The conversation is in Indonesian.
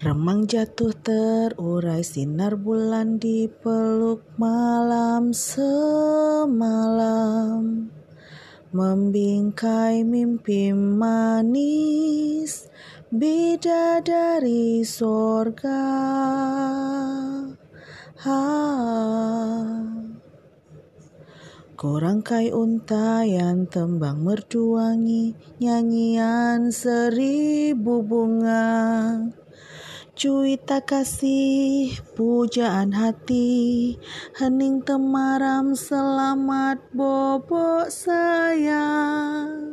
Remang jatuh terurai sinar bulan di peluk malam semalam Membingkai mimpi manis bidadari sorga ha. Korangkai untayan tembang merduangi nyanyian seribu bunga Cuita kasih, pujaan hati, hening temaram selamat bobok sayang.